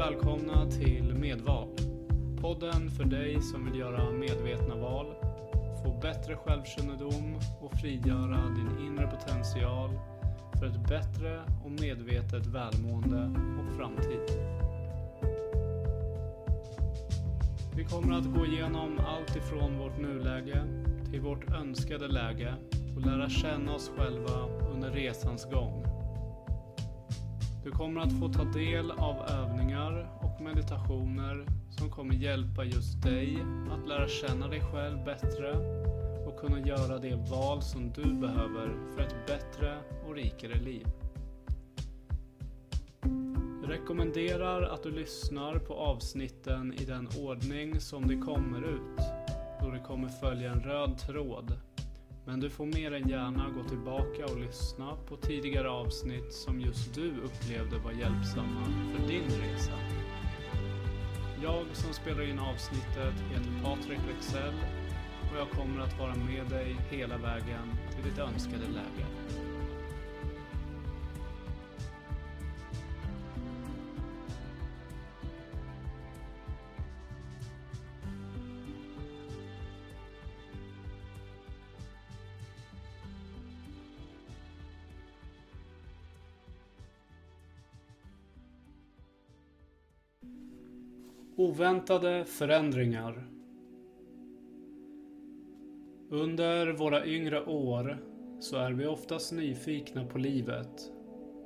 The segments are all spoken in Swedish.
välkomna till Medval. Podden för dig som vill göra medvetna val, få bättre självkännedom och frigöra din inre potential för ett bättre och medvetet välmående och framtid. Vi kommer att gå igenom allt ifrån vårt nuläge till vårt önskade läge och lära känna oss själva under resans gång. Du kommer att få ta del av övningar och meditationer som kommer hjälpa just dig att lära känna dig själv bättre och kunna göra det val som du behöver för ett bättre och rikare liv. Jag rekommenderar att du lyssnar på avsnitten i den ordning som de kommer ut, då det kommer följa en röd tråd men du får mer än gärna gå tillbaka och lyssna på tidigare avsnitt som just du upplevde var hjälpsamma för din resa. Jag som spelar in avsnittet heter Patrik Wexell och jag kommer att vara med dig hela vägen till ditt önskade läge. Oväntade förändringar Under våra yngre år så är vi oftast nyfikna på livet.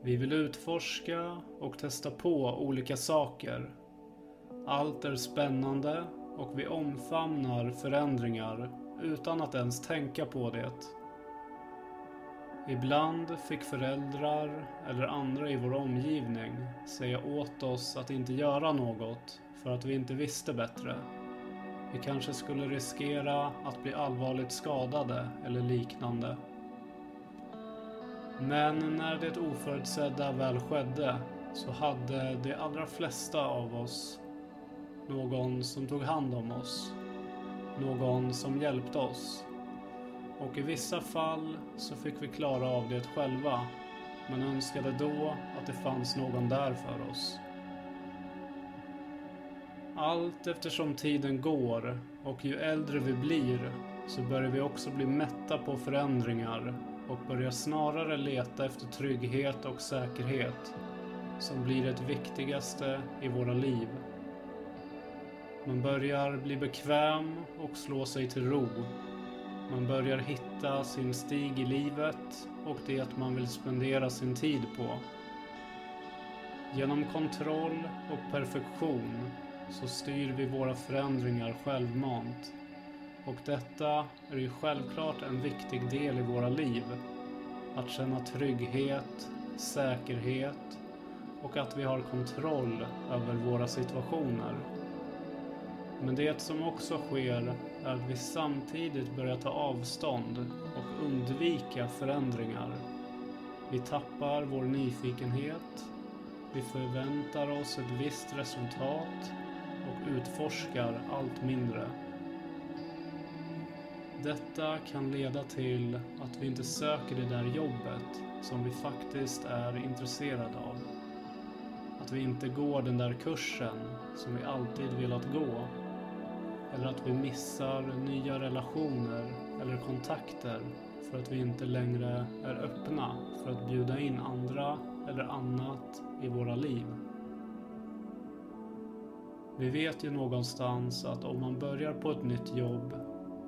Vi vill utforska och testa på olika saker. Allt är spännande och vi omfamnar förändringar utan att ens tänka på det. Ibland fick föräldrar eller andra i vår omgivning säga åt oss att inte göra något för att vi inte visste bättre. Vi kanske skulle riskera att bli allvarligt skadade eller liknande. Men när det oförutsedda väl skedde så hade de allra flesta av oss någon som tog hand om oss. Någon som hjälpte oss. Och i vissa fall så fick vi klara av det själva men önskade då att det fanns någon där för oss. Allt eftersom tiden går och ju äldre vi blir så börjar vi också bli mätta på förändringar och börjar snarare leta efter trygghet och säkerhet som blir det viktigaste i våra liv. Man börjar bli bekväm och slå sig till ro. Man börjar hitta sin stig i livet och det man vill spendera sin tid på. Genom kontroll och perfektion så styr vi våra förändringar självmant. Och detta är ju självklart en viktig del i våra liv. Att känna trygghet, säkerhet och att vi har kontroll över våra situationer. Men det som också sker är att vi samtidigt börjar ta avstånd och undvika förändringar. Vi tappar vår nyfikenhet. Vi förväntar oss ett visst resultat utforskar allt mindre. Detta kan leda till att vi inte söker det där jobbet som vi faktiskt är intresserade av. Att vi inte går den där kursen som vi alltid velat gå. Eller att vi missar nya relationer eller kontakter för att vi inte längre är öppna för att bjuda in andra eller annat i våra liv. Vi vet ju någonstans att om man börjar på ett nytt jobb,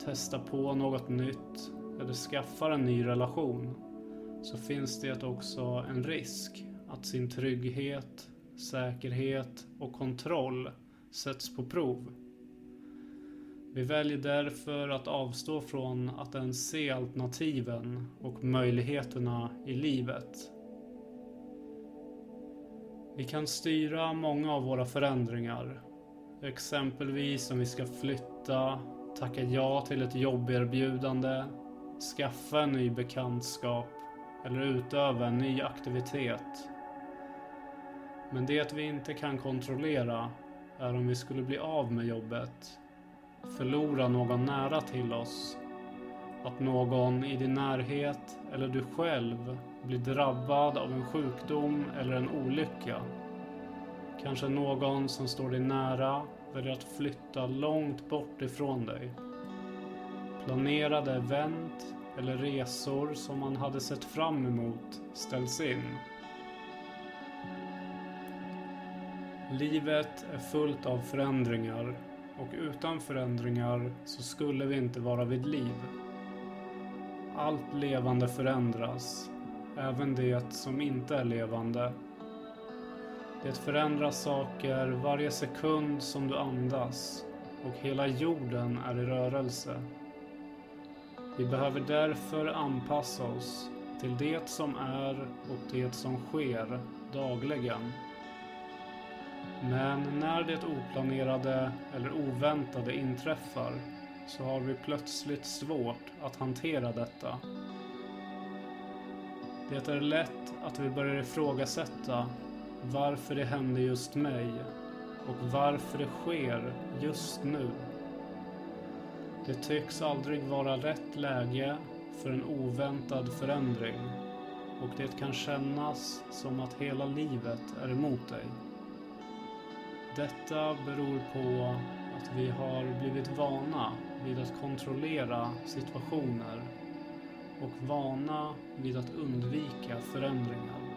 testar på något nytt eller skaffar en ny relation så finns det också en risk att sin trygghet, säkerhet och kontroll sätts på prov. Vi väljer därför att avstå från att ens se alternativen och möjligheterna i livet. Vi kan styra många av våra förändringar Exempelvis om vi ska flytta, tacka ja till ett jobberbjudande, skaffa en ny bekantskap eller utöva en ny aktivitet. Men det vi inte kan kontrollera är om vi skulle bli av med jobbet, förlora någon nära till oss, att någon i din närhet eller du själv blir drabbad av en sjukdom eller en olycka Kanske någon som står dig nära väljer att flytta långt bort ifrån dig. Planerade event eller resor som man hade sett fram emot ställs in. Livet är fullt av förändringar och utan förändringar så skulle vi inte vara vid liv. Allt levande förändras, även det som inte är levande. Det förändras saker varje sekund som du andas och hela jorden är i rörelse. Vi behöver därför anpassa oss till det som är och det som sker dagligen. Men när det oplanerade eller oväntade inträffar så har vi plötsligt svårt att hantera detta. Det är lätt att vi börjar ifrågasätta varför det hände just mig och varför det sker just nu. Det tycks aldrig vara rätt läge för en oväntad förändring och det kan kännas som att hela livet är emot dig. Detta beror på att vi har blivit vana vid att kontrollera situationer och vana vid att undvika förändringar.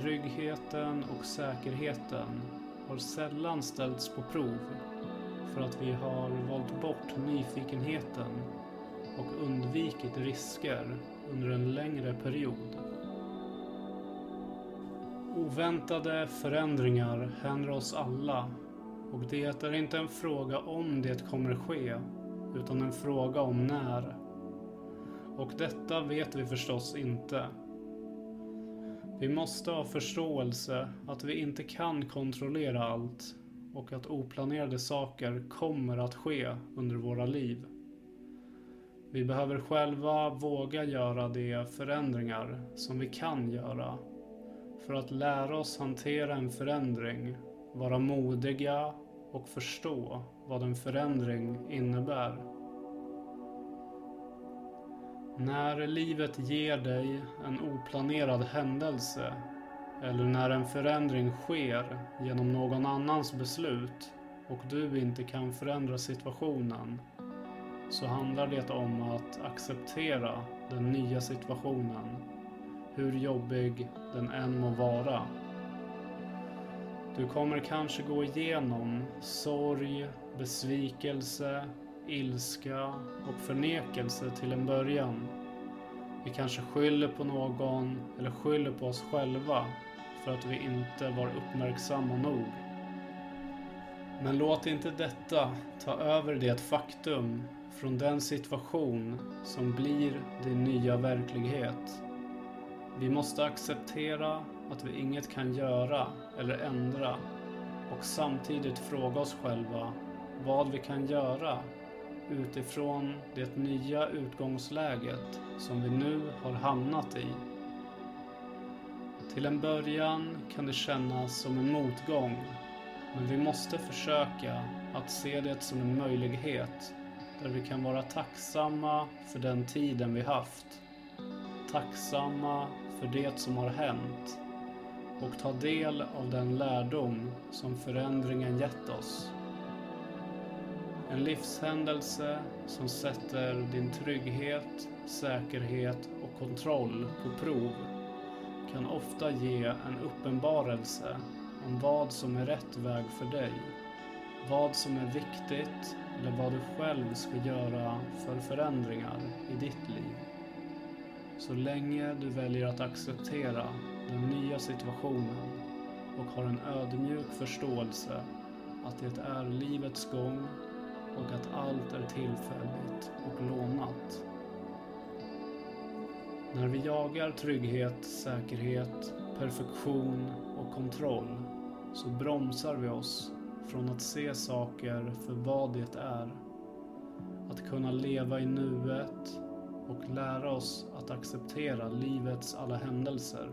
Tryggheten och säkerheten har sällan ställts på prov för att vi har valt bort nyfikenheten och undvikit risker under en längre period. Oväntade förändringar händer oss alla och det är inte en fråga om det kommer ske utan en fråga om när. Och detta vet vi förstås inte. Vi måste ha förståelse att vi inte kan kontrollera allt och att oplanerade saker kommer att ske under våra liv. Vi behöver själva våga göra de förändringar som vi kan göra för att lära oss hantera en förändring, vara modiga och förstå vad en förändring innebär. När livet ger dig en oplanerad händelse eller när en förändring sker genom någon annans beslut och du inte kan förändra situationen så handlar det om att acceptera den nya situationen, hur jobbig den än må vara. Du kommer kanske gå igenom sorg, besvikelse, ilska och förnekelse till en början. Vi kanske skyller på någon eller skyller på oss själva för att vi inte var uppmärksamma nog. Men låt inte detta ta över det faktum från den situation som blir din nya verklighet. Vi måste acceptera att vi inget kan göra eller ändra och samtidigt fråga oss själva vad vi kan göra utifrån det nya utgångsläget som vi nu har hamnat i. Till en början kan det kännas som en motgång, men vi måste försöka att se det som en möjlighet där vi kan vara tacksamma för den tiden vi haft. Tacksamma för det som har hänt och ta del av den lärdom som förändringen gett oss. En livshändelse som sätter din trygghet, säkerhet och kontroll på prov kan ofta ge en uppenbarelse om vad som är rätt väg för dig, vad som är viktigt eller vad du själv ska göra för förändringar i ditt liv. Så länge du väljer att acceptera den nya situationen och har en ödmjuk förståelse att det är livets gång och att allt är tillfälligt och lånat. När vi jagar trygghet, säkerhet, perfektion och kontroll så bromsar vi oss från att se saker för vad det är. Att kunna leva i nuet och lära oss att acceptera livets alla händelser.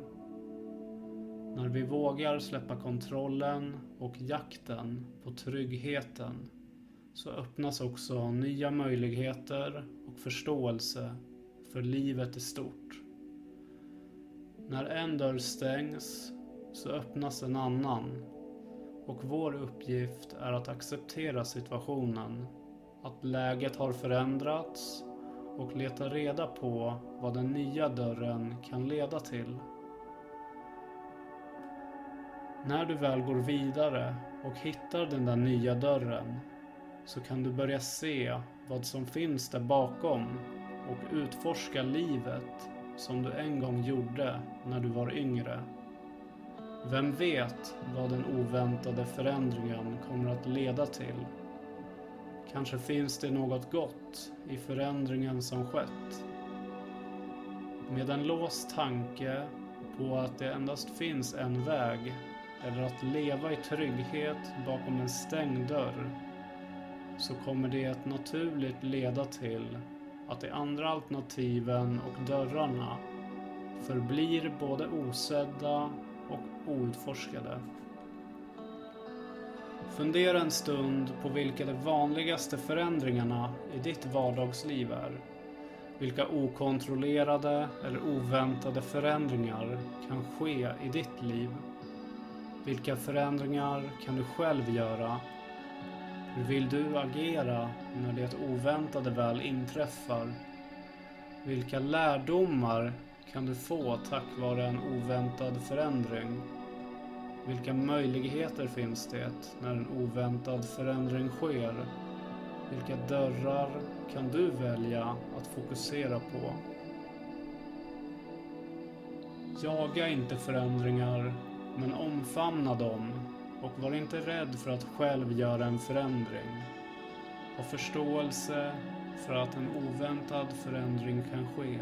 När vi vågar släppa kontrollen och jakten på tryggheten så öppnas också nya möjligheter och förståelse för livet i stort. När en dörr stängs så öppnas en annan. Och vår uppgift är att acceptera situationen. Att läget har förändrats och leta reda på vad den nya dörren kan leda till. När du väl går vidare och hittar den där nya dörren så kan du börja se vad som finns där bakom och utforska livet som du en gång gjorde när du var yngre. Vem vet vad den oväntade förändringen kommer att leda till? Kanske finns det något gott i förändringen som skett. Med en låst tanke på att det endast finns en väg eller att leva i trygghet bakom en stängd dörr så kommer det naturligt leda till att de andra alternativen och dörrarna förblir både osedda och outforskade. Fundera en stund på vilka de vanligaste förändringarna i ditt vardagsliv är. Vilka okontrollerade eller oväntade förändringar kan ske i ditt liv? Vilka förändringar kan du själv göra? Hur vill du agera när det oväntade väl inträffar? Vilka lärdomar kan du få tack vare en oväntad förändring? Vilka möjligheter finns det när en oväntad förändring sker? Vilka dörrar kan du välja att fokusera på? Jaga inte förändringar, men omfamna dem och var inte rädd för att själv göra en förändring. Ha förståelse för att en oväntad förändring kan ske.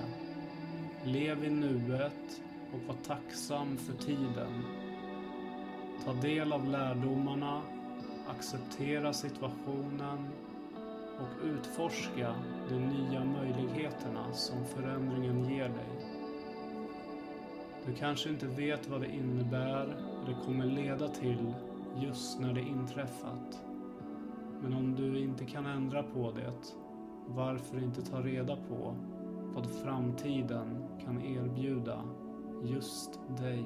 Lev i nuet och var tacksam för tiden. Ta del av lärdomarna, acceptera situationen och utforska de nya möjligheterna som förändringen ger dig. Du kanske inte vet vad det innebär eller kommer leda till just när det inträffat. Men om du inte kan ändra på det, varför inte ta reda på vad framtiden kan erbjuda just dig?